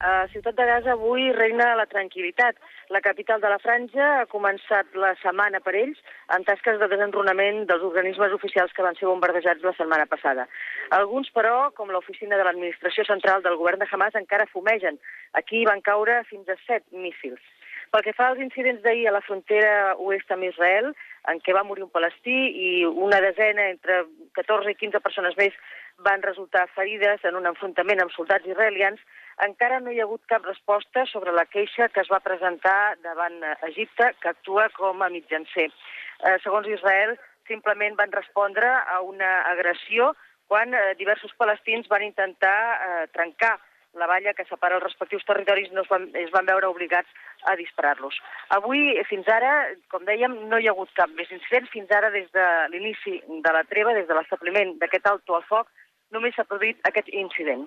A Ciutat de Gaza avui regna la tranquil·litat. La capital de la Franja ha començat la setmana per ells en tasques de desenrunament dels organismes oficials que van ser bombardejats la setmana passada. Alguns, però, com l'oficina de l'administració central del govern de Hamas, encara fumegen. Aquí van caure fins a set míssils. Pel que fa als incidents d'ahir a la frontera oest amb Israel, en què va morir un palestí i una desena, entre 14 i 15 persones més, van resultar ferides en un enfrontament amb soldats israelians, encara no hi ha hagut cap resposta sobre la queixa que es va presentar davant Egipte, que actua com a mitjancer. Eh, segons Israel, simplement van respondre a una agressió quan eh, diversos palestins van intentar eh, trencar la valla que separa els respectius territoris no es van, es van veure obligats a disparar-los. Avui, fins ara, com dèiem, no hi ha hagut cap més incident. Fins ara, des de l'inici de la treva, des de l'establiment d'aquest alto al foc, només s'ha produït aquest incident.